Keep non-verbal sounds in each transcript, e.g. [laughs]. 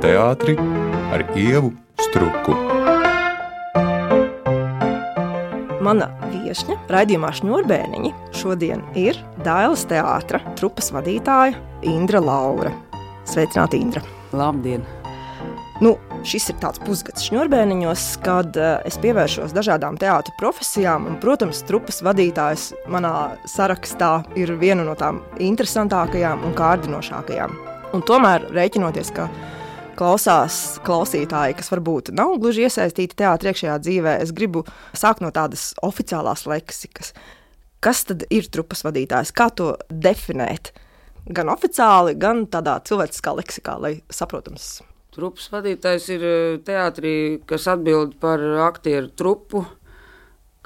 teātri ar ievu struku. Mana viesne raidījumā Šņurbēniņi šodien ir Dailas teātra trupas vadītāja Indra Laura. Sveicināti, Indra! Labdien! Nu, šis ir tāds pusgads šņurbēniņos, kad uh, es pievēršos dažādām teātra profesijām, un, protams, trupas vadītājs manā sarakstā ir viena no tām interesantākajām un kārdinošākajām. Un tomēr rēķinoties, ka klausās klausītāji, kas varbūt nav gluži iesaistīti teātrī iekšējā dzīvē, es gribu sākt no tādas oficiālās leksikas. Kas tad ir trupas vadītājs? Kā to definēt? Gan oficiāli, gan tādā cilvēciskā leksikā, lai saprotams. Trupas vadītājs ir teātrī, kas atbild par aktieru trupu,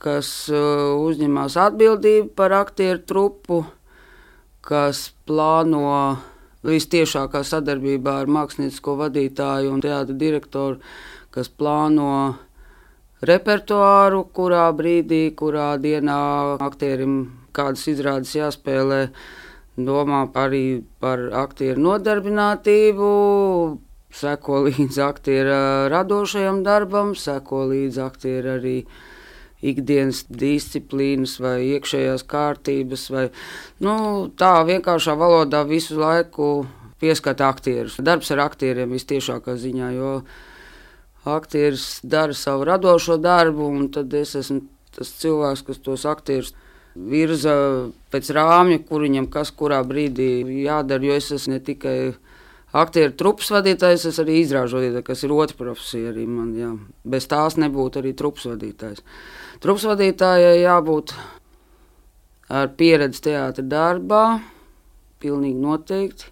kas uzņemas atbildību par aktieru trupu, kas plāno vistiešākā sadarbībā ar māksliniecisko vadītāju un teātra direktoru, kas plāno repertuāru, kurā brīdī, kurā dienā aktierim kādas izrādes jāspēlē, domā arī par aktieru nodarbinātību, seko līdzi aktiera radošajam darbam, seko līdzi aktiera arī ikdienas disciplīnas vai iekšējās kārtības, vai nu, tā vienkāršā valodā visu laiku pieskata aktierus. Darbs ar aktieriem vistiešākā ziņā, jo aktieris dara savu radošo darbu, un tad es esmu tas cilvēks, kas tos aktierus virza pēc rāmja, kur viņam kas kurā brīdī jādara, jo es esmu ne tikai aktieru trupas vadītājs, es arī izrāžu vadītājs, kas ir otra profesija arī man, jā. Bez tās nebūtu arī trupas vadītājs. Trupas vadītājai jābūt ar pieredzi teātra darbā, pilnīgi noteikti.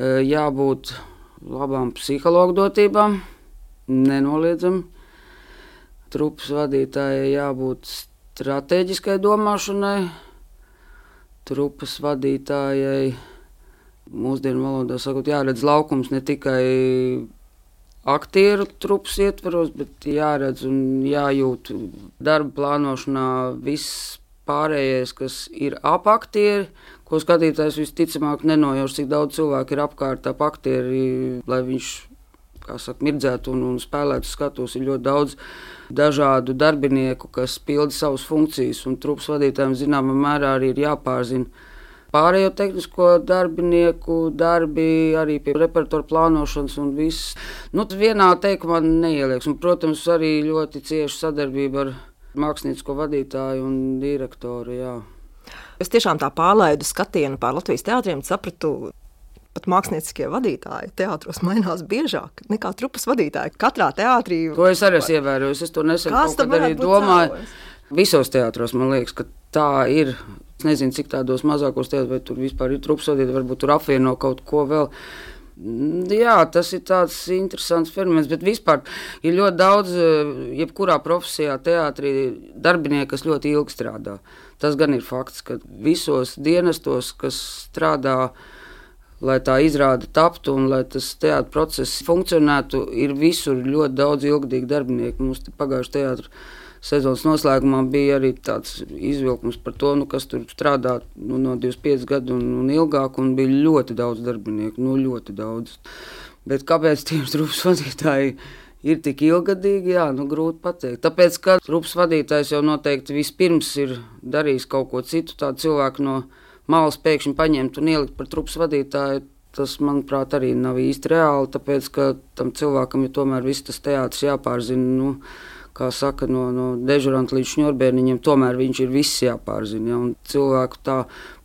Jābūt labām psihologu dotībām, nenoliedzami. Trupas vadītājai jābūt strateģiskai domāšanai, trupas vadītājai mūsdienu valodā sakot, jāredz laukums ne tikai aktieru trupas ietvaros, bet jāredz un jājūt darba plānošanā viss pārējais, kas ir ap aktieri, ko skatītājs visticamāk nenojauš, cik daudz cilvēku ir apkārt ap aktieri, lai viņš, kā saka, mirdzētu un, un spēlētu skatos, ir ļoti daudz dažādu darbinieku, kas pilda savas funkcijas, un trupas vadītājiem zināmā mērā arī ir jāpārzina Pārējo tehnisko darbinieku darbi, arī pie repertuāra plānošanas un viss. Nu, vienā teikumā neielieks. Un, protams, arī ļoti cieša sadarbība ar māksliniecisko vadītāju un direktoru. Jā. Es tiešām tā pārlaidu skatienu pār Latvijas teātriem, sapratu, pat mākslinieckie vadītāji teātros mainās biežāk nekā trupas vadītāji. Katrā teātrī to es arī esmu ievērojis. Es to nesen arī domāju. Cēlojas? Visos teātros man liekas, ka tā ir. Es nezinu, cik tādos mazākos teātros, vai tur vispār ir vadītāji, varbūt tur apvieno kaut ko vēl. Jā, tas ir tāds interesants fenomens, bet vispār ir ļoti daudz, jebkurā profesijā, teātrī, darbinieku, kas ļoti ilgi strādā. Tas gan ir fakts, ka visos dienestos, kas strādā, lai tā izrāde taptu un lai tas teātris process funkcionētu, ir visur ļoti daudz ilggadīgu darbinieku. Mums pagājušajā teātrī sezonas noslēgumā bija arī tāds izvilkums par to, nu, kas tur strādā nu, no 25 gadu un, un ilgāk, un bija ļoti daudz darbinieku, nu, ļoti daudz. Bet kāpēc tiem trupas [laughs] vadītāji ir tik ilgadīgi, jā, nu, grūti pateikt. Tāpēc, ka trupas vadītājs jau noteikti vispirms ir darījis kaut ko citu, tādu cilvēku no malas pēkšņi paņemt un ielikt par trupas vadītāju. Tas, manuprāt, arī nav īsti reāli, tāpēc, ka tam cilvēkam ir tomēr viss tas teātris jāpārzina. Nu, kā saka, no, no dežuranta līdz šņurbēniņam, tomēr viņš ir viss jāpārzina. Ja? Un cilvēku tā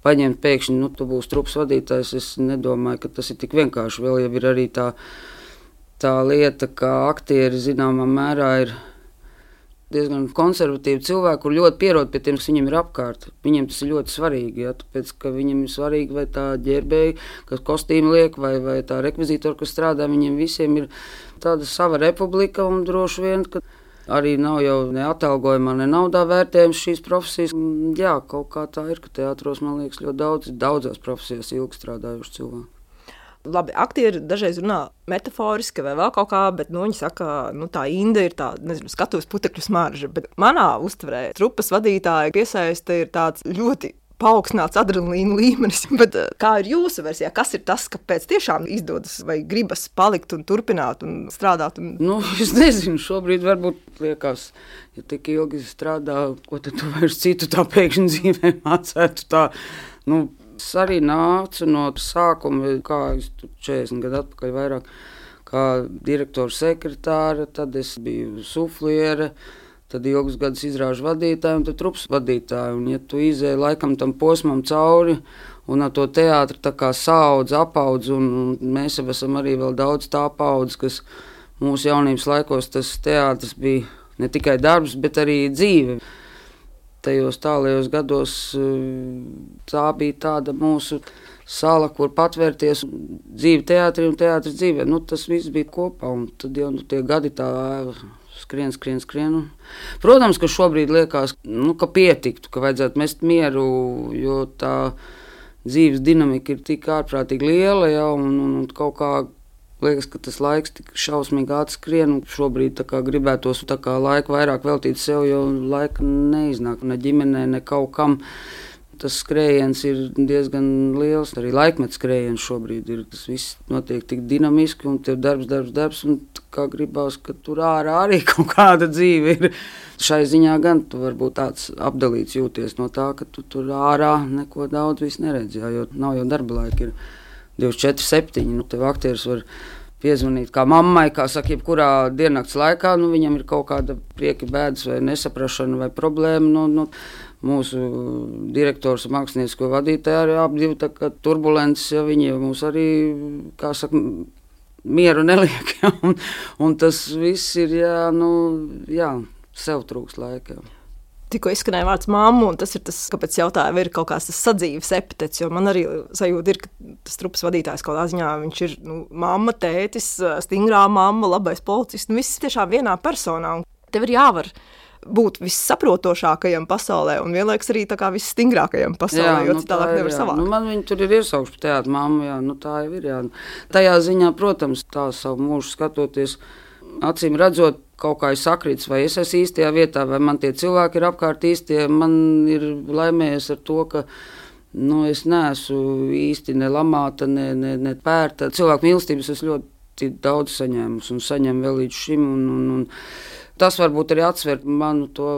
paņemt pēkšņi, nu, tu būsi trupas vadītājs, es nedomāju, ka tas ir tik vienkārši. Vēl jau ir arī tā, tā lieta, ka aktieri zināmā mērā ir diezgan konservatīvi cilvēki, kur ļoti pierod pie tiem, kas viņiem ir apkārt. Viņiem tas ir ļoti svarīgi. Ja, tāpēc, viņiem ir svarīgi, vai tā ģērbēja, kas kostīm liek, vai, vai tā rekvizītora, kas strādā, viņiem visiem ir tāda sava republika un droši vien. Arī nav jau ne atalgojumā, ne naudā vērtējums šīs profesijas. Jā, kaut kā tā ir, ka teātros man liekas ļoti daudz, daudzās profesijās ilgi strādājuši cilvēki. Labi, aktieri dažreiz runā metaforiski vai vēl kaut kā, bet nu, viņi saka, ka nu, tā Inda ir tā, nezinu, skatuves putekļu smarža. Bet manā uztverē trupas vadītāja piesaiste ir tāds ļoti paaugstināts adrenalīna līmenis. [laughs] Bet, eh, kā ir jūsu versijā? Kas ir tas, kāpēc tiešām izdodas vai gribas palikt un turpināt un strādāt? Un... Nu, [laughs] es nezinu, šobrīd varbūt liekas, ja tik ilgi strādā, ko tad tu vairs citu tā pēkšņi [laughs] dzīvē mācētu. Tā, nu, es arī nācu no sākuma, kā es 40 gadu atpakaļ vairāk, kā direktora sekretāra, tad es biju sufliere tad ilgus gadus izrāžu vadītāju un trupas vadītāju. Un, ja tu izēji laikam tam posmam cauri un ar to teātri saudz, apaudz, un, mēs jau esam arī vēl daudz tā paudz, kas mūsu jaunības laikos tas teātris bija ne tikai darbs, bet arī dzīve. Tajos tālajos gados tā bija tāda mūsu sala, kur patvērties dzīve teātrī un teātris dzīvē. Nu, tas viss bija kopā, un tad jau nu, tie gadi tā skrien, skrien, skrien. Protams, ka šobrīd liekas, nu, ka pietiktu, ka vajadzētu mest mieru, jo tā dzīves dinamika ir tik ārprātīgi liela jau un, un, un kaut kā. Liekas, ka tas laiks tik šausmīgi atskrien, un šobrīd gribētos laiku vairāk veltīt sev, jo laika neiznāk ne ģimenē, ne kaut kam. Tas skrējiens ir diezgan liels. Arī laikmets skrējiens šobrīd ir. Tas viss notiek tik dinamiski, un tur darbs, darbs, darbs. Kā gribās, ka tur ārā arī [laughs] kaut kāda dzīve ir. Šai ziņā gan tu vari būt tāds apdalīts jūties no tā, ka tu tur ārā neko daudz neredzi. Jo nav jau darba laika. Ir 24, 7. Nu, tev aktieris var piezvanīt kā mammai, kā saka, jebkurā diennakts laikā. Nu, viņam ir kaut kāda prieka, bēdas vai nesaprašana vai problēma. Nu, nu, mūsu direktors māksliniecisko vadītāju arī abi bija turbulences, ja viņi mums arī, kā saka, mieru neliek. [laughs] Ja, un, un tas viss ir, jā, nu, jā sev trūks laika. Jā. Tikko izskanēja vārds mamma, un tas ir tas, kāpēc jautāju, ir kaut kāds sadzīves epitets. Man arī sajūta ir, ka tas trupas vadītājs kaut kādā ziņā ir nu, mamma, tētis, stingrā mamma, labais policists. Nu, viss tiešām vienā personā. Un tev ir jāvar būt vissaprotošākajam pasaulē un vienlaikus arī visstingrākajam pasaulē, jā, jo nu, citādi nevar savākt. Nu, man viņa tur ir iesaukusi teātrī, māma, jā, nu, tā jau ir. Jā. Tajā ziņā, protams, tā savu mūžu skatoties, acīm redzot, kaut kā ir sakrits, vai es esmu īstajā vietā, vai man tie cilvēki ir apkārt īstie. Man ir laimējies ar to, ka nu, es neesmu īsti ne lamāta, ne, ne, ne pērta. Cilvēku mīlestības es ļoti daudz saņēmu un saņemu vēl līdz šim. Un, un, un, Tas varbūt arī atsver manu to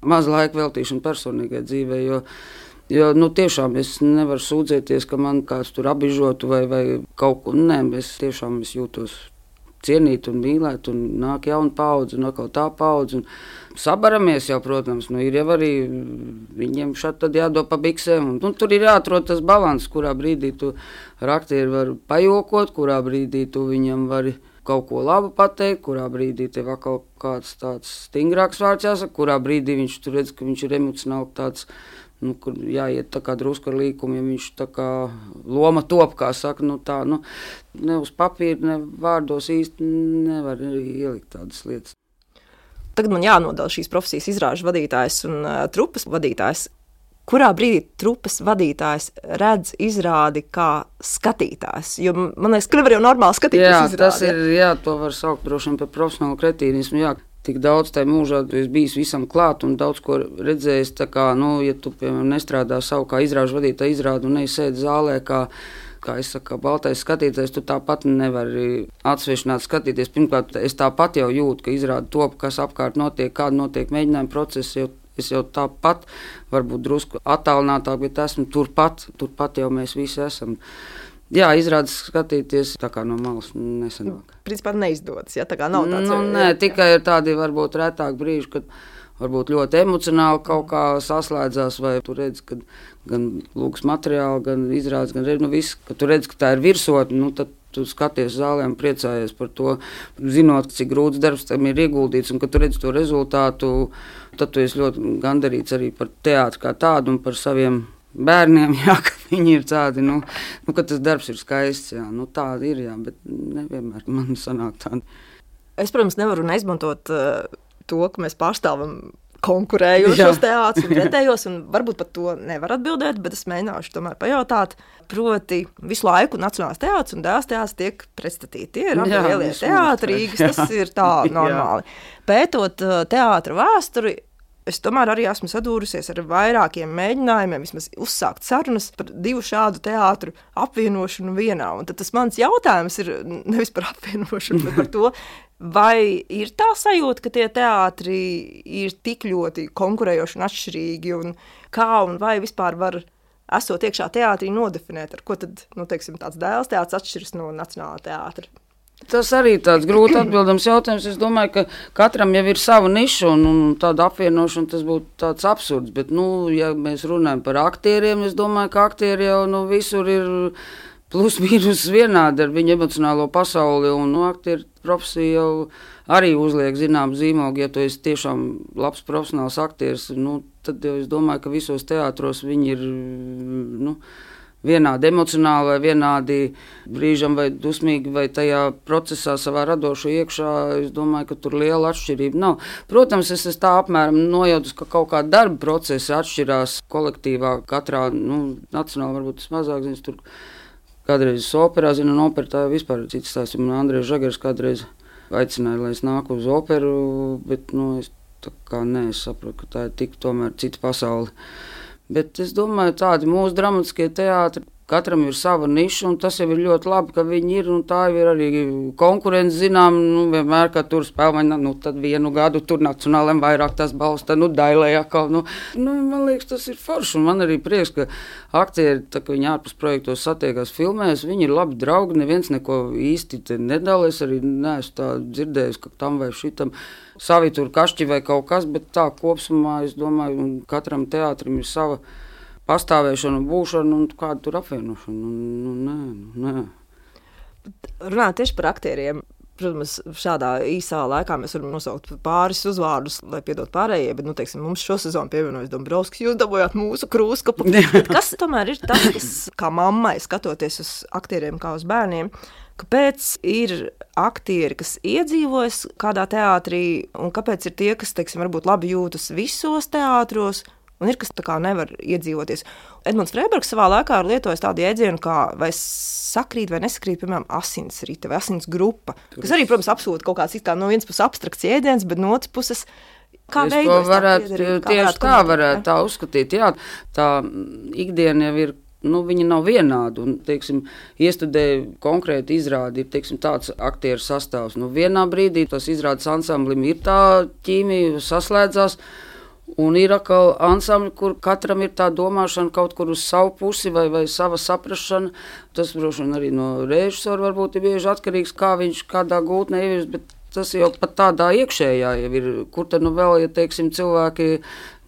mazu laiku veltīšanu personīgajai dzīvei. Jo, Jo nu, tiešām es nevaru sūdzēties, ka man kāds tur apbižotu vai, vai kaut ko. Nē, es tiešām es jūtos cienīt un mīlēt, un nāk jauna paudze, un atkal tā paudze. Sabaramies jau, protams, nu, ir jau arī viņiem šādi jādod pa biksēm. Un, nu, tur ir jāatrod tas līdzsvars, kurā brīdī tu ar aktieru vari pajokot, kurā brīdī tu viņam vari kaut ko labu pateikt, kurā brīdī tev atkal kāds tāds stingrāks vārds jāsaka, kurā brīdī viņš tur redz, ka viņš ir emocionāli tāds. Nu, kur jāiet tā kā drusku ar līkumu, ja viņš tā kā loma top, kā saka, nu tā, nu, ne uz papīra, ne vārdos īsti nevar ielikt tādas lietas. Tagad man jānodala šīs profesijas izrāžu vadītājs un uh, trupas vadītājs kurā brīdī trupas vadītājs redz izrādi kā skatītājs. Jo man liekas, ka nevar jau normāli skatīties. Jā, izrādi, tas ir, jā, to var saukt droši vien par profesionālu kretīnismu. Jā. Tik daudz tajā mūžā esmu bijis visam klāt un daudz ko redzējis. Kā, nu, ja tu, piemēram, nestrādā savu kā izrāžu vadītāju izrādi un neizsēdi zālē, kā, kā es saku, baltais skatītājs, tu tāpat nevari atsvešināt skatīties. Pirmkārt, es tāpat jau jūtu, ka izrāda top, kas apkārt notiek, kāda notiek mēģinājuma procesa, jo Es jau tāpat, varbūt drusku attālinātāk, bet esmu turpat, turpat jau mēs visi esam. Jā, izrādās skatīties no malas nesenāk. Principā neizdodas, ja tā kā nav tāds. Nu, nē, tikai ir tādi varbūt retāk brīži, kad varbūt ļoti emocionāli kaut kā saslēdzās, vai tu redz, ka gan lūks materiāli, gan izrādes, gan redz, nu viss, ka tu redz, ka tā ir virsotne, nu tad tu skaties zālē un priecājies par to, zinot, cik grūts darbs tam ir ieguldīts un ka tu redz to rezultātu tad tu esi ļoti gandarīts arī par teātru kā tādu un par saviem bērniem, [laughs] jā, ka viņi ir tādi, nu, nu ka tas darbs ir skaists. Jā, nu, tāda ir, jā, bet nevienmēr man sanāk tāda. Es, protams, nevaru neizmantot uh, to, ka mēs pārstāvam konkurējošos teātrus un [laughs] pretējos, un varbūt pat to nevar atbildēt, bet es mēģināšu tomēr pajautāt. Proti, visu laiku Nacionālais teātris un dēls teātris tiek pretstatīti. Tie ir lielie teātri, tas [laughs] ir tā [laughs] normāli. Pētot uh, teātra vēsturi, Es tomēr arī esmu sadūrusies ar vairākiem mēģinājumiem, vismaz uzsākt sarunas par divu šādu teātru apvienošanu vienā. Un tas mans jautājums ir nevis par apvienošanu, bet par to, [laughs] vai ir tā sajūta, ka tie teātri ir tik ļoti konkurējoši un atšķirīgi, un kā un vai vispār var esot iekšā teātrī, nodefinēt, ar ko tad, nu, teiksim, tāds dēls teātris atšķiras no nacionālā teātra. Tas arī ir tāds grūti atbildams jautājums. Es domāju, ka katram jau ir sava niša, un, un tāda apvienošana tas būtu tāds absurds. Bet, nu, ja mēs runājam par aktieriem, es domāju, ka aktieri jau nu, visur ir plus [laughs] mīnus vienādi ar viņu emocionālo pasauli. Un, nu, aktieru profesija jau arī uzliek zinām zīmogu, ja tu esi tiešām labs profesionāls aktieris. Nu, tad es domāju, ka visos teātros viņi ir. Nu, vienādi emocionāli, vai vienādi brīžam, vai dusmīgi, vai tajā procesā savā radošā iekšā. Es domāju, ka tur liela atšķirība nav. Protams, es esmu tā apmēram nojautis, ka kaut kāda darba procesa atšķirās kolektīvā. Katrā nu, nacionālā varbūt tas mazāk zināms. Kādreiz operā, zinu, un opera tā vispār cits stāsts. Man Andrēs Žagars kādreiz aicināja, lai es nāku uz operu, bet nu, es tā kā nē, es saprotu, ka tā ir tik tomēr cita pasaule. Bet es domāju, tādi mūsu dramatiskie teātri. Katram ir sava niša, un tas jau ir ļoti labi, ka viņi ir. Tā ir arī konkurence, zinām, nu, vienmēr, kad tur spēlē, nu, vienu gadu tur nacionālajiem vairāk tas balsts, tad, nu, dailē atkal. Nu, nu, man liekas, tas ir forši, un man arī prieks, ka aktieri, tā, ka viņi ārpus projektos satiekās filmēs, viņi ir labi draugi, neviens neko īsti nedalās, arī neesmu tā dzirdējis, ka tam vai šitam savi tur kašķi vai kaut kas, bet tā kopumā es domāju, ka katram teātrim ir sava pastāvēšana, būšana un kāda tur apvienošana. Nu, nu, nē, nē. Runājot tieši par aktieriem. Protams, šādā īsā laikā mēs varam nosaukt pāris uzvārdus, lai piedod pārējie, bet, nu, teiksim, mums šo sezonu pievienojas Dombrovskis, jūs dabūjāt mūsu krūskapu. [laughs] kas tomēr ir tas, kas, kā mammai, skatoties uz aktieriem kā uz bērniem, Kāpēc ir aktieri, kas iedzīvojas kādā teātrī, un kāpēc ir tie, kas, teiksim, varbūt labi jūtas visos teātros, un ir kas tā kā nevar iedzīvoties. Edmunds Freibergs savā laikā ir lietojis tādu jēdzienu, kā vai sakrīt vai nesakrīt, piemēram, asins rīta vai asins grupa, kas arī, protams, absolūti kaut kāds kā no vienas puses abstrakts jēdziens, bet no otras puses. Kā es to varētu, tieši tā varētu, tā varētu tā uzskatīt. Jā, tā ikdiena jau ir nu, viņi nav vienādi. Un, teiksim, iestudēja konkrēti izrādi, ir teiksim, tāds aktieru sastāvs. Nu, vienā brīdī tas izrādes ansamblim ir tā ķīmija, saslēdzās. Un ir atkal ansambļi, kur katram ir tā domāšana kaut kur uz savu pusi vai, vai sava saprāšana. Tas, protams, arī no režisora varbūt ir bieži atkarīgs, kā viņš kādā gūtnē ievies. Tas jau pat tādā iekšējā jau ir. Kur tad nu vēl, ja teiksim, cilvēki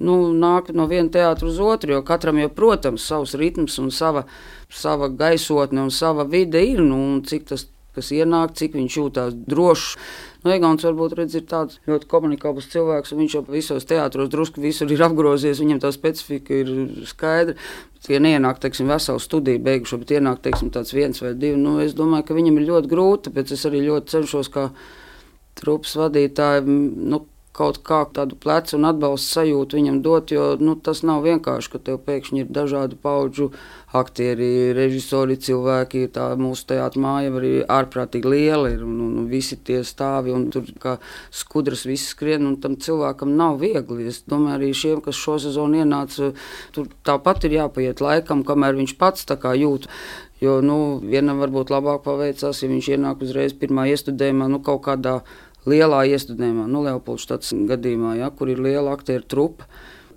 nu, nāk no viena teātra uz otru, jo katram jau, protams, savs ritms un sava, sava gaisotne un sava vide ir, nu, un cik tas, kas ienāk, cik viņš jūtās drošs. Nu, Egons varbūt redz, ir tāds ļoti komunikabls cilvēks, un viņš jau visos teātros drusku visur ir apgrozies, viņam tā specifika ir skaidra. Ja neienāk, teiksim, veselu studiju beigušo, bet ienāk, teiksim, tāds viens vai divi, nu, es domāju, ka viņam ir ļoti grūti, tāpēc es arī ļoti cenšos kā trupas vadītāji, nu, kaut kā tādu plecu un atbalstu sajūtu viņam dot, jo nu, tas nav vienkārši, ka tev pēkšņi ir dažādu paudžu aktieri, režisori, cilvēki. Tā mūsu teātris māja arī ārprātīgi liela ir un, un, un visi tie stāvi un tur kā skudras viss skrien un tam cilvēkam nav viegli. Es domāju, arī šiem, kas šo sezonu ienāca, tur tāpat ir jāpaiet laikam, kamēr viņš pats tā kā jūt. Jo nu, vienam varbūt labāk paveicās, ja viņš ienāk uzreiz pirmā iestudējumā, nu, kaut kādā veidā lielā iestudējumā, nu, Leopolds gadījumā, ja, kur ir liela aktieru trupa.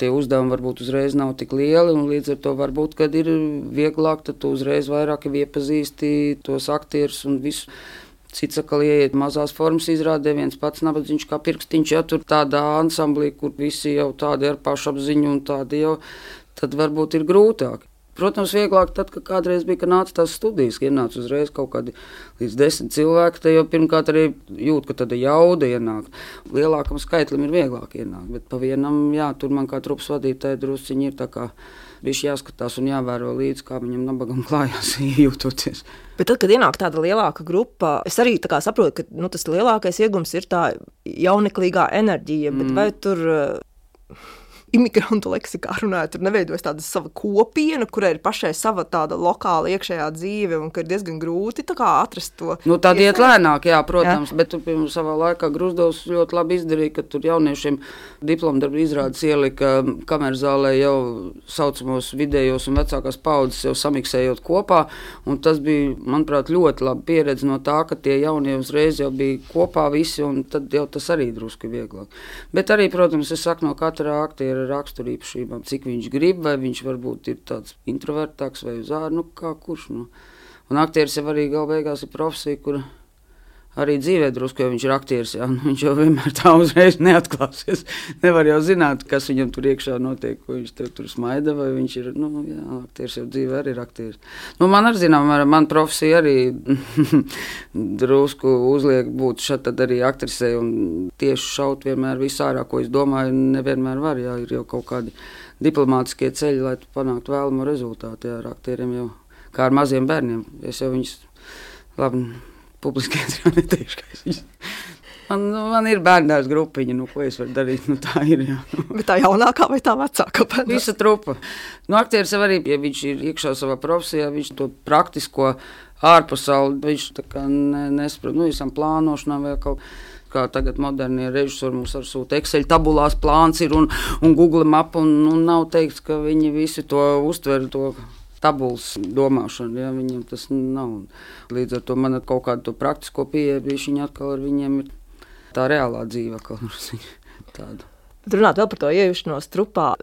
Tie uzdevumi varbūt uzreiz nav tik lieli, un līdz ar to varbūt, kad ir vieglāk, tad tu uzreiz vairāk iepazīsti tos aktierus un visu. Cits atkal ieiet mazās formas izrādē, viens pats nabadzīgs kā pirkstiņš, ja tur tādā ansamblī, kur visi jau tādi ar pašapziņu un tādi jau, tad varbūt ir grūtāk. Protams, vieglāk tad, kad kādreiz bija, kad nāca tās studijas, ka ienāca uzreiz kaut kādi līdz desmit cilvēki. Tad jau pirmkārt arī jūt, ka tāda jauda ienāk. Lielākam skaitlim ir vieglāk ienākt, bet pa vienam, jā, tur man kā trupas vadītāji drusciņi ir tā kā. Viņš jāskatās un jāvēro līdzi, kā viņam nabagam [laughs] klājās, jūtoties. Bet tad, kad ienāk tāda lielāka grupa, es arī saprotu, ka nu, tas lielākais iegums ir tā jauneklīgā enerģija. Mm. Vai tur imigrantu leksikā runājot, tur neveidojas tāda sava kopiena, kurai ir pašai sava tāda lokāla iekšējā dzīve, un ka ir diezgan grūti atrast to. Nu, tā iet lēnāk, jā, protams, jā. bet tu pirms savā laikā Grūzdovs ļoti labi izdarīja, ka tur jauniešiem diplomdarbu izrādes ielika kameras zālē jau saucamos vidējos un vecākās paudzes jau samiksējot kopā, un tas bija, manuprāt, ļoti laba pieredze no tā, ka tie jaunie uzreiz jau bija kopā visi, un tad jau tas arī drusku vieglāk. Bet arī, protams, es saku no katra aktiera raksturīpašībām, cik viņš grib, vai viņš varbūt ir tāds introvertāks vai uz ārā, nu kā kurš. Nu. Un aktieris jau arī gala beigās ir profesija, kur arī dzīvē drusku, jo viņš ir aktieris. Jā, nu, viņš jau vienmēr tā uzreiz neatklāsies. [laughs] Nevar jau zināt, kas viņam tur iekšā notiek, ko viņš tur, tur smaida, vai viņš ir, nu, jā, aktieris jau dzīvē arī ir aktieris. Nu, man arī, zinām, man profesija arī [laughs] drusku uzliek būt šeit arī aktrisei un tieši šaut vienmēr visu ārā, ko es domāju, nevienmēr var, jā, ir jau kaut kādi diplomātiskie ceļi, lai panāktu vēlamo rezultātu, jā, ar aktieriem jau, kā ar maziem bērniem. Es jau viņus labi publiski [laughs] neteikšu, ka es viņus. Man, nu, man ir bērnās grupiņa, nu, ko es varu darīt. Nu, tā ir. Jā. [laughs] Bet tā jaunākā vai tā vecākā? Bērnās? Visa trupa. Nu, aktieris arī, ja viņš ir iekšā savā profesijā, viņš to praktisko ārpasauli, viņš tā kā ne, nesaprot, nu, visam plānošanā vai kaut kā tagad modernie režisori mums ar sūta Excel tabulās plāns ir un, un Google mapa, un, un nav teikts, ka viņi visi to uztver. To tabulas domāšanu. Ja, viņam tas nav. Līdz ar to man ir kaut kāda praktisko pieeja, viņa atkal ar viņiem ir tā reālā dzīve. Tāda. Runāt vēl par to iejušanos trupā.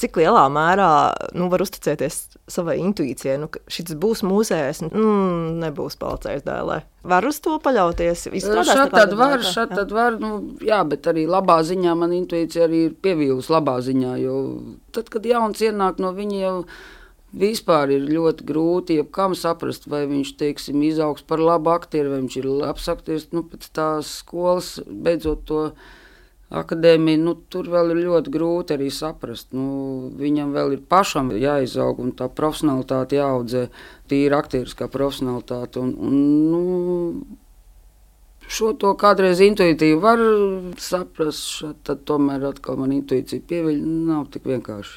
Cik lielā mērā nu, var uzticēties savai intuīcijai, nu, ka šis būs mūzejs, mm, nebūs palcējis dēlē. Var uz to paļauties. Šādi tad var, šādi tad var, nu, jā, bet arī labā ziņā man intuīcija arī ir pievīlusi labā ziņā, jo tad, kad jauns ienāk no viņa jau Vispār ir ļoti grūti jebkam saprast, vai viņš teiksim, izaugs par labu aktieru, vai viņš ir labs aktieris. Nu, pēc tās skolas, beidzot to akadēmiju, nu, tur vēl ir ļoti grūti arī saprast. Nu, viņam vēl ir pašam jāizaug un tā profesionālitāte jāaudzē, tīra aktieriskā profesionālitāte. Un, un, nu, Šo to kādreiz intuitīvi var saprast, tad tomēr atkal man intuīcija pieviļ, nav tik vienkārši.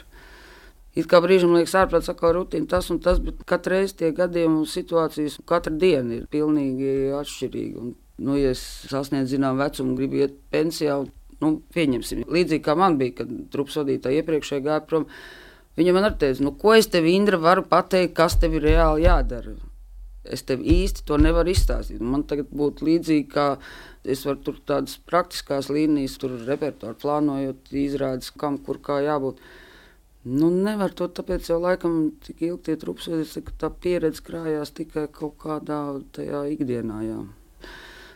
It kā brīžam liekas, ārprāts atkal rutīna tas un tas, bet katru reizi tie gadījumi un situācijas, katra diena ir pilnīgi atšķirīga. Un, nu, ja es sasniedzu zinām vecumu, gribu iet pensijā, un, nu, pieņemsim, līdzīgi kā man bija, kad trupas vadītāja iepriekšēji gāja prom, viņa man arī teica, nu, ko es tev, Indra, varu pateikt, kas tev ir reāli jādara. Es tev īsti to nevaru izstāstīt. Man tagad būtu līdzīgi, kā es varu tur tādas praktiskās līnijas, tur repertuāru plānojot, izrādes, kam kur kā jābūt. Nu, nevar to tāpēc jau laikam tik ilgi tie trupsvedis, ka tā pieredze krājās tikai kaut kādā tajā ikdienā. Jā.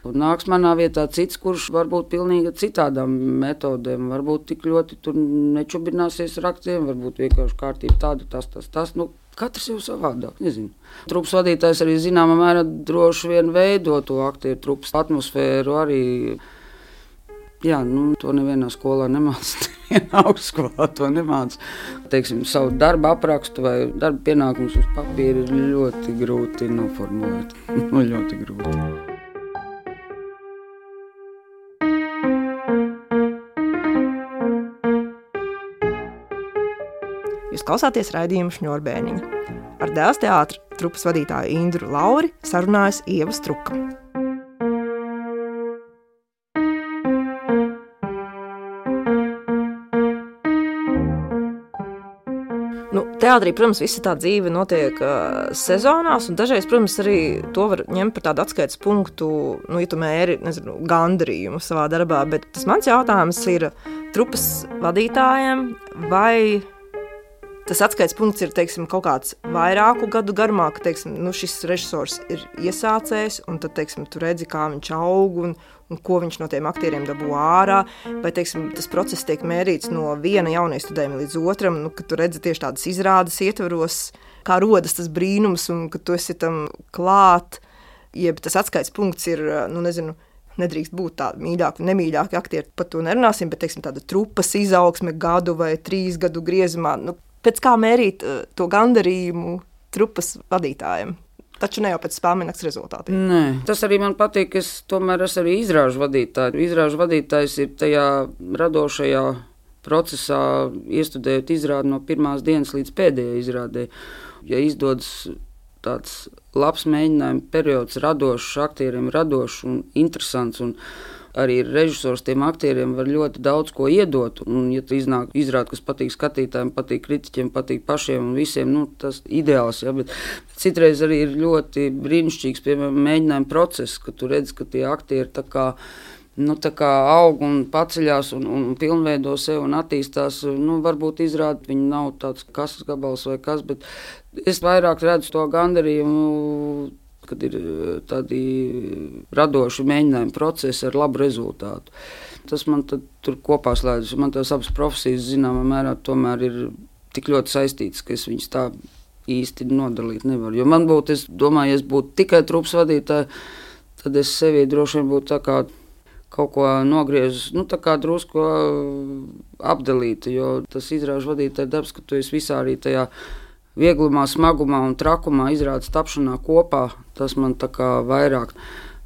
Un nāks manā vietā cits, kurš varbūt pilnīgi citādām metodēm, varbūt tik ļoti tur nečubināsies ar aktiem, varbūt vienkārši kārtība tāda, tas, tas, tas. Nu, Katrs jau savādāk, nezinu. Trupas vadītājs arī zināmā mērā droši vien veido to aktieru trupas atmosfēru arī Jā, nu, to nevienā skolā nemācīja. [laughs] Augstskolā to nemācīja. Teiksim, savu darbu aprakstu vai darba pienākumus uz papīra ir ļoti grūti noformulēt. [laughs] nu, ļoti grūti. Jūs klausāties raidījumu šņurbēniņu. Ar dēls teātra trupas vadītāju Indru Lauri sarunājas Ieva Struka. Teātrī, protams, visa tā dzīve notiek uh, sezonās, un dažreiz, protams, arī to var ņemt par tādu atskaites punktu, nu, ja tu mēri nezinu, gandarījumu savā darbā. Bet tas mans jautājums ir trupas vadītājiem, vai tas atskaites punkts ir teiksim, kaut kāds vairāku gadu garumā, ka teiksim, nu, šis režisors ir iesācējis, un tad teiksim, tu redzi, kā viņš aug un, un ko viņš no tiem aktieriem dabū ārā. Vai teiksim, tas process tiek mērīts no viena jauniestudējuma līdz otram, nu, kad tu redzi tieši tādas izrādes ietvaros, kā rodas tas brīnums un ka tu esi tam klāt. Jeb tas atskaites punkts ir, nu, nezinu, nedrīkst būt tādi mīļāki un nemīļāki aktieri. Par to nerunāsim, bet teiksim, tāda trupas izaugsme gadu vai trīs gadu griezumā. Nu, pēc kā mērīt uh, to gandarījumu trupas vadītājiem. Taču ne jau pēc spēļu rezultātiem. Nē, tas arī man patīk. Es tomēr esmu arī izrāžu vadītājs. Izrāžu vadītājs ir tajā radošajā procesā, iestudējot izrādi no pirmās dienas līdz pēdējai izrādē. Ja izdodas tāds labs mēģinājuma periods, radošs, aktieriem radošs un interesants. Un arī režisors tiem aktieriem var ļoti daudz ko iedot. Un, ja iznāk izrāda, kas patīk skatītājiem, patīk kritiķiem, patīk pašiem un visiem, nu, tas ir ideāls. Ja? Bet citreiz arī ir ļoti brīnišķīgs, piemēram, mēģinājuma process, ka tu redz, ka tie aktieri tā kā nu, aug un paceļās un, un pilnveido sevi un attīstās. Nu, varbūt izrādīt, viņi nav tāds kasas gabals vai kas, bet es vairāk redzu to gandarījumu. Kad ir eh, tādi radoši mēģinājumi procesi ar labu rezultātu. Tas man tur kopā slēdzas. Man tās abas profesijas, zināmā mērā, tomēr ir tik ļoti saistītas, ka es viņus tā īsti nodalīt nevaru. Jo man būtu, es domāju, ja es būtu tikai trupas vadītāja, tad es sevi droši vien būtu tā kā kaut ko nogriezis, nu, tā kā drusku apdalīta. Jo tas izrāžu vadītāja darbs, ka tu esi visā arī tajā vieglumā, smagumā un trakumā izrādes tapšanā kopā. Tas man tā kā vairāk.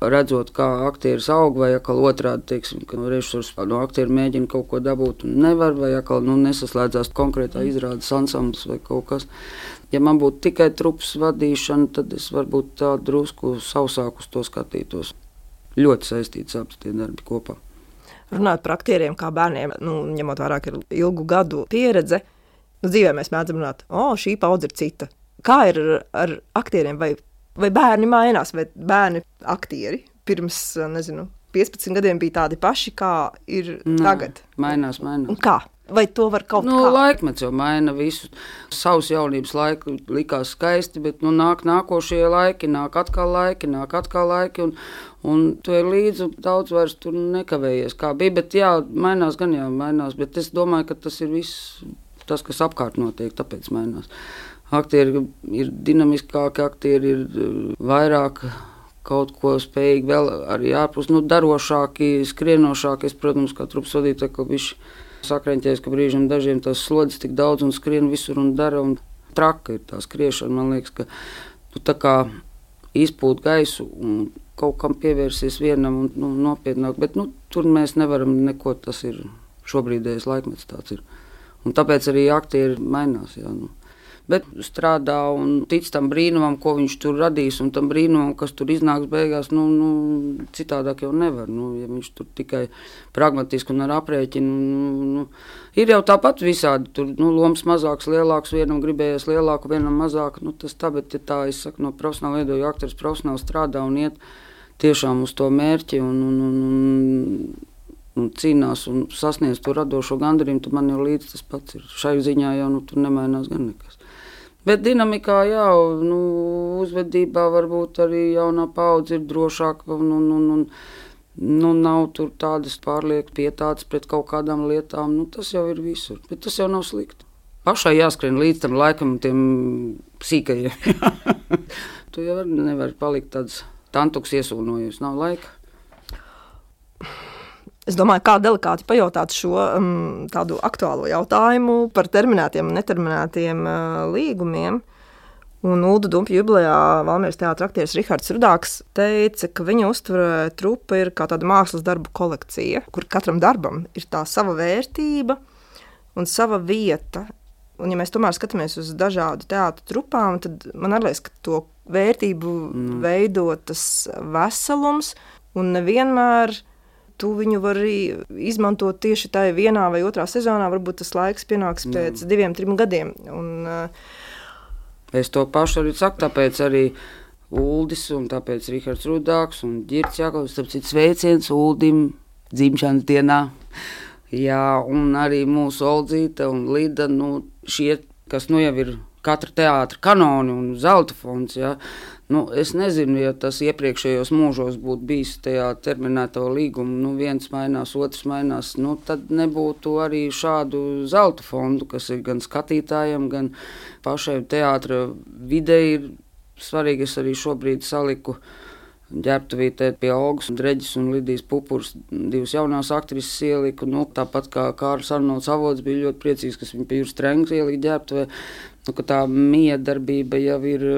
Redzot, kā aktieris aug, vai atkal otrādi, teiksim, ka režisors no aktieru mēģina kaut ko dabūt un nevar, vai atkal nu, nesaslēdzās konkrētā izrādes ansamblis vai kaut kas. Ja man būtu tikai trupas vadīšana, tad es varbūt tā drusku sausāk uz to skatītos ļoti saistīts abas tie darbi kopā. Runājot par aktieriem, kā bērniem, nu, ņemot vērā ilgu gadu pieredzi, nu, dzīvē mēs mēdzam runāt, o, oh, šī paudze ir cita. Kā ir ar, ar aktieriem, vai, vai bērni mainās, vai bērni aktieri pirms, nezinu, 15 gadiem bija tādi paši, kā ir Nā, tagad? Mainās, mainās. Un kā? Vai to var kaut nu, kā? Laikmets jau maina visu. Savus jaunības laiku likās skaisti, bet nu, nāk nākošie laiki, nāk atkal laiki, nāk atkal laiki. Un, un tu ir līdzi daudz vairs tur nekavējies, kā bija. Bet jā, mainās gan jā, mainās. Bet es domāju, ka tas ir viss tas, kas apkārt notiek, tāpēc mainās. Aktieri ir dinamiskāki, aktieri ir eh, vairāk kaut ko spējīgi, vēl arī ārpus, nu, darošāki, skrienošāki. Es, protams, kā trupas vadītāji, ka viņš ir Sakrāņķēs, ka brīžiem dažiem tas slodzes tik daudz un skrien visur un dara. Un traka ir tā skriešana. Man liekas, ka tu tā kā izpūt gaisu un kaut kam pievērsies vienam un nu, nopietnāk. Bet nu, tur mēs nevaram neko. Tas ir šobrīdējais laikmets tāds ir. Un tāpēc arī aktieri mainās. Jā, nu bet strādā un tic tam brīnumam, ko viņš tur radīs, un tam brīnumam, kas tur iznāks beigās. Nu, nu, citādāk jau nevar. Nu, ja viņš tur tikai pragmatiski un ar aprēķinu. Nu, nu, ir jau tāpat visādi. Tur nu, lomas mazāks, lielāks, vienam gribējies lielāku, vienam mazāku. Nu, tas tā, bet ja tā es saku, no profesionāla veidoja aktors profesionāli strādā un iet tiešām uz to mērķi. Un, un, un, un, un cīnās un sasniedz to radošo gandarījumu, tad man jau līdzi tas pats ir. Šai ziņā jau nu, tur nemainās gan nekas. Bet dinamikā, jā, nu, uzvedībā varbūt arī jaunā paudze ir drošāka un, un, un, un nu, nav tur tādas pārlieku pietādes pret kaut kādām lietām. Nu, tas jau ir visur, bet tas jau nav slikti. Pašai jāskrien līdz tam laikam, tiem sīkajiem. [laughs] tu jau nevari palikt tāds tantuks iesūnojies, nav laika. Es domāju, kā delikāti pajautāt šo um, tādu aktuālo jautājumu par terminētiem un neterminētiem uh, līgumiem. Un Ulu Dumpja jubilejā Valmīras teātris aktieris Rihards Rudāks teica, ka viņa uztvere trupa ir kā tāda mākslas darbu kolekcija, kur katram darbam ir tā sava vērtība un sava vieta. Un, ja mēs tomēr skatāmies uz dažādu teātru trupām, tad man liekas, ka to vērtību mm. veido tas veselums un nevienmēr tu viņu vari izmantot tieši tajā vienā vai otrā sezonā. Varbūt tas laiks pienāks pēc mm. diviem, trim gadiem. Un, uh, es to pašu arī saku, tāpēc arī. Uldis un tāpēc Rihards Rudāks un Girts Jākovs, tāpēc ir sveiciens Uldim dzimšanas dienā. Jā, un arī mūsu Oldzīte un Lida, nu, šie, kas nu jau ir katra teātra kanoni un zelta fonds, jā, Nu, es nezinu, ja tas iepriekšējos mūžos būtu bijis tajā terminēto līgumu, nu viens mainās, otrs mainās, nu, tad nebūtu arī šādu zelta fondu, kas ir gan skatītājiem, gan pašai teātra videi. Svarīgi es arī šobrīd saliku ģērbtuvītē pie Olgas Dreģis un Lidijas Pupurs divas jaunās aktrises ieliku. Nu, tāpat kā Kārlis Arnolds Avots bija ļoti priecīgs, ka viņa pie jūras trenks ielika ģērbtuvē. Nu, tā miedarbība jau ir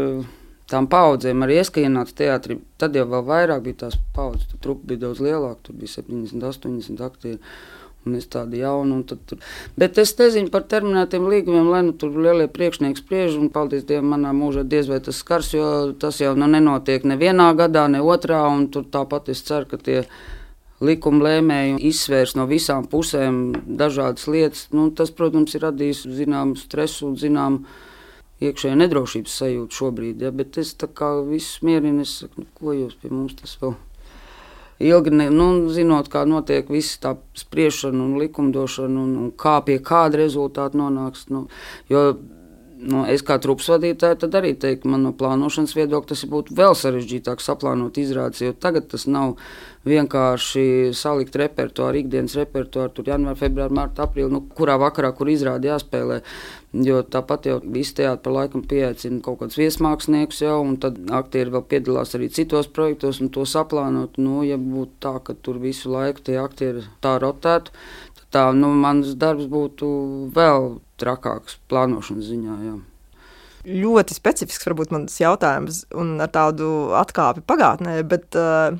tām paudzēm arī ienācu teātrī, tad jau vairāk bija tās paudzes. Tur trupa bija daudz lielāka, tur bija 70, 80 aktieri. Un es tādu jaunu, un tur. Bet es nezinu par terminētiem līgumiem, lai nu tur lielie priekšnieki spriež, un paldies Dievam, manā mūžā diez vai tas skars, jo tas jau nu nenotiek ne vienā gadā, ne otrā, un tur tāpat es ceru, ka tie likuma lēmēji izsvērs no visām pusēm dažādas lietas. Nu, tas, protams, ir radījis zināmu stresu un zināmu iekšēju nedrošības sajūtu šobrīd, ja, bet es tā kā viss mierinu, es saku, nu, ko jūs pie mums tas vēl ilgi ne, nu, zinot, kā notiek viss tā spriešana un likumdošana un, un kā pie kāda rezultāta nonāks. Nu, jo, nu, es kā trupas vadītāja, tad arī teiktu, man no plānošanas viedokļa tas būtu vēl sarežģītāk saplānot izrādes, jo tagad tas nav vienkārši salikt repertuāru, ikdienas repertuāru, tur janvāra, februāra, marta, aprīļa, nu, kurā vakarā, kur izrādi jāspēlē. Jo tāpat jau visi teātris pa laikam pieaicina kaut kādus viesmāksliniekus, jau, un tad aktieri vēl piedalās arī citos projektos, un to saplānot. Nu, ja būtu tā, ka tur visu laiku tie aktieri tā rotētu, tad tā, nu, mans darbs būtu vēl trakāks plānošanas ziņā. Jā ļoti specifisks, varbūt mans jautājums, un ar tādu atkāpi pagātnē, bet uh,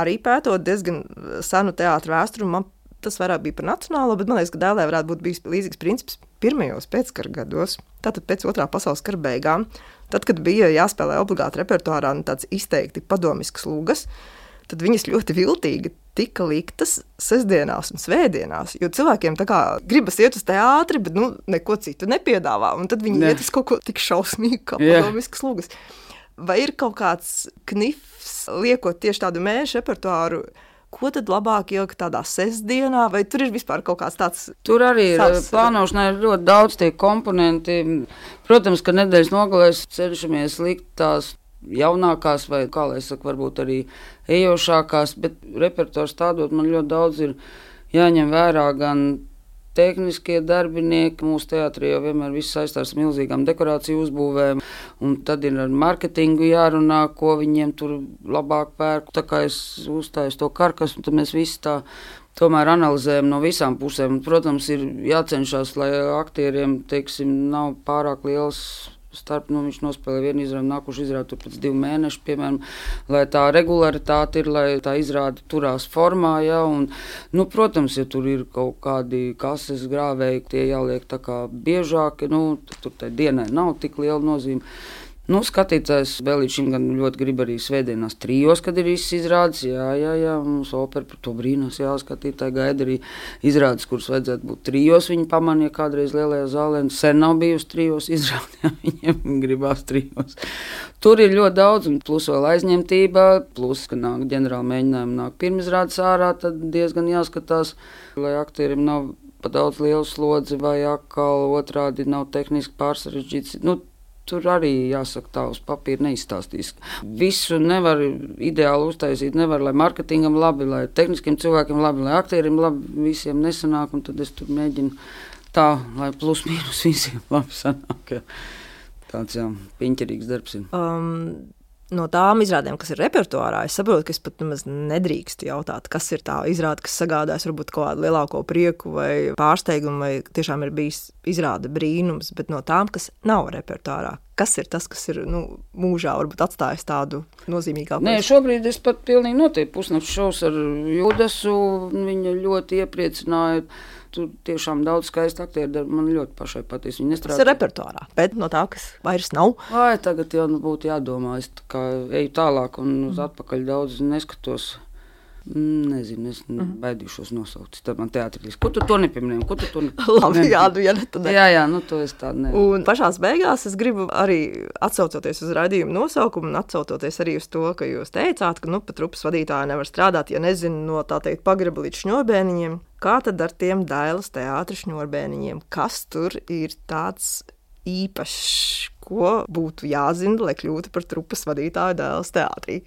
arī pētot diezgan senu teātru vēsturi, man tas vairāk bija par nacionālo, bet man liekas, ka dēlē varētu būt bijis līdzīgs princips pirmajos pēckara gados, tātad pēc otrā pasaules kara beigām. Tad, kad bija jāspēlē obligāti repertuārā nu, tāds izteikti padomisks lūgas, tad viņas ļoti viltīgi tika liktas sestdienās un svētdienās. Jo cilvēkiem kā, gribas iet uz teātri, bet nu, neko citu nepiedāvā. Un tad viņi ne. iet uz kaut ko tik šausmīgu, kā padomisks lūgas. Vai ir kaut kāds knifs, liekot tieši tādu mēnešu repertuāru? Ko tad labāk ielikt tādā sestdienā, vai tur ir vispār kaut kāds tāds? Tur arī ir savs... plānošanā ir ļoti daudz tie komponenti. Protams, ka nedēļas nogalēs cenšamies likt tās jaunākās, vai kā lai saka, varbūt arī ejošākās, bet repertuārs tādot man ļoti daudz ir jāņem vērā gan tehniskie darbinieki. Mūsu teātrī jau vienmēr viss saistās ar milzīgām dekorāciju uzbūvēm, un tad ir ar mārketingu jārunā, ko viņiem tur labāk pērk. Tā kā es uzstāju to karkasu, tad mēs visi tā tomēr analizējam no visām pusēm. Protams, ir jācenšas, lai aktieriem teiksim, nav pārāk liels starp, nu, viņš nospēlē vienu izrādi, nākuši izrādi pēc divu mēnešu, piemēram, lai tā regularitāte ir, lai tā izrāde turās formā, ja, un, nu, protams, ja tur ir kaut kādi kases grāvēji, tie jāliek tā kā biežāk, nu, tur tai dienai nav tik liela nozīme. Nu, skatītājs vēl līdz šim ļoti grib arī svētdienās trijos, kad ir izrādes. Jā, jā, jā mums opera par to brīnās, jā, skatītāji gaida arī izrādes, kuras vajadzētu būt trijos. Viņi pamanīja kādreiz lielajā zālē, un sen nav bijusi trijos izrāde, [laughs] jā, viņiem gribās trijos. Tur ir ļoti daudz, un plus vēl aizņemtība, plus, ka nāk ģenerāla mēģinājuma, nāk pirmizrādes ārā, tad diezgan jāskatās, lai aktierim nav pa daudz lielu slodzi vai atkal otrādi nav tehniski pārsarežģīts. Nu, Tur arī jāsaka, tā uz papīra neizstāstīs. Visu nevar ideāli uztaisīt. Nevar, lai mārketingam labi, lai tehniskiem cilvēkiem labi, lai aktieriem labi, visiem nesanāk. Tad es tur mēģinu tā, lai plus mīnus [laughs] visiem labi sanāk. Tāds jau piņķerīgs darbs ir. Um, no tām izrādēm, kas ir repertuārā, es saprotu, ka es pat nemaz nedrīkstu jautāt, kas ir tā izrāde, kas sagādājas varbūt kaut kādu lielāko prieku vai pārsteigumu, vai tiešām ir bijis izrāde brīnums, bet no tām, kas nav repertuārā. Kas ir tas, kas ir nu, mūžā varbūt atstājis tādu nozīmīgāku? Nē, šobrīd es pat pilnīgi noteikti pusnakts šovs ar Judasu. Viņa ļoti iepriecināja tur tiešām daudz skaistu aktieru. Man ļoti pašai patīk. Viņi nestrādā. Tas ir repertuārā, bet no tā, kas vairs nav. Vai tagad jau nu, būtu jādomā, es eju tālāk un uz mm. atpakaļ daudz neskatos. Mm, nezinu, es mm -hmm. baidīšos nosaukt. Tad man teātris, ko tu to nepieminēji? Ko tu to nepieminēji? [laughs] Labi, jā, nu, ja ne, tad ne. Jā, jā, nu to es tādu nevaru. Un pašās beigās es gribu arī atsaucoties uz raidījumu nosaukumu un atsaucoties arī uz to, ka jūs teicāt, ka, nu, pat trupas vadītāji nevar strādāt, ja nezinu no tā teikt pagraba līdz šņobēniņiem. Kā tad ar tiem dailas teātris šņurbēniņiem? Kas tur ir tāds īpašs, ko būtu jāzina, lai kļūtu par trupas vadītāju dēls teātrī?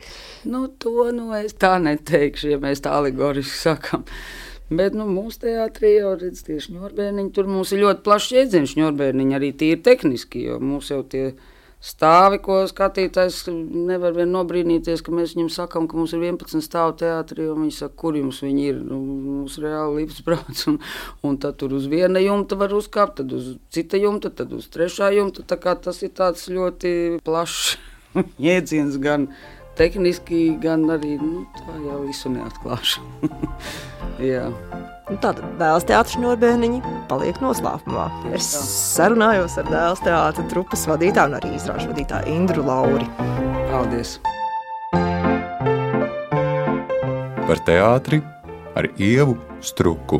Nu, to nu, es tā neteikšu, ja mēs tā alegoriski sakām. Bet nu, mūsu teātrī jau redz, tieši ņurbēniņi. Tur mums ir ļoti plašs jēdziens ņurbēniņi, arī tīri tehniski, jo mūs jau tie ir stāvi, ko skatītājs nevar vien nobrīnīties, ka mēs viņam sakām, ka mums ir 11 stāvu teātrī, un viņi saka, kur jums viņi ir. Nu, mums reāli lips brauc, un, un tad tur uz viena jumta var uzkāpt, tad uz cita jumta, tad uz trešā jumta. Tā kā tas ir tāds ļoti plašs [laughs] jēdziens gan tehniski, gan arī nu, tā jau visu neatklāšu. [laughs] Jā. Nu, Tātad dēls teātris Norbēniņi paliek noslēpumā. Es sarunājos ar dēls teātra trupas vadītāju un arī izrāžu vadītāju Indru Lauri. Paldies! Par teātri ar ievu struku.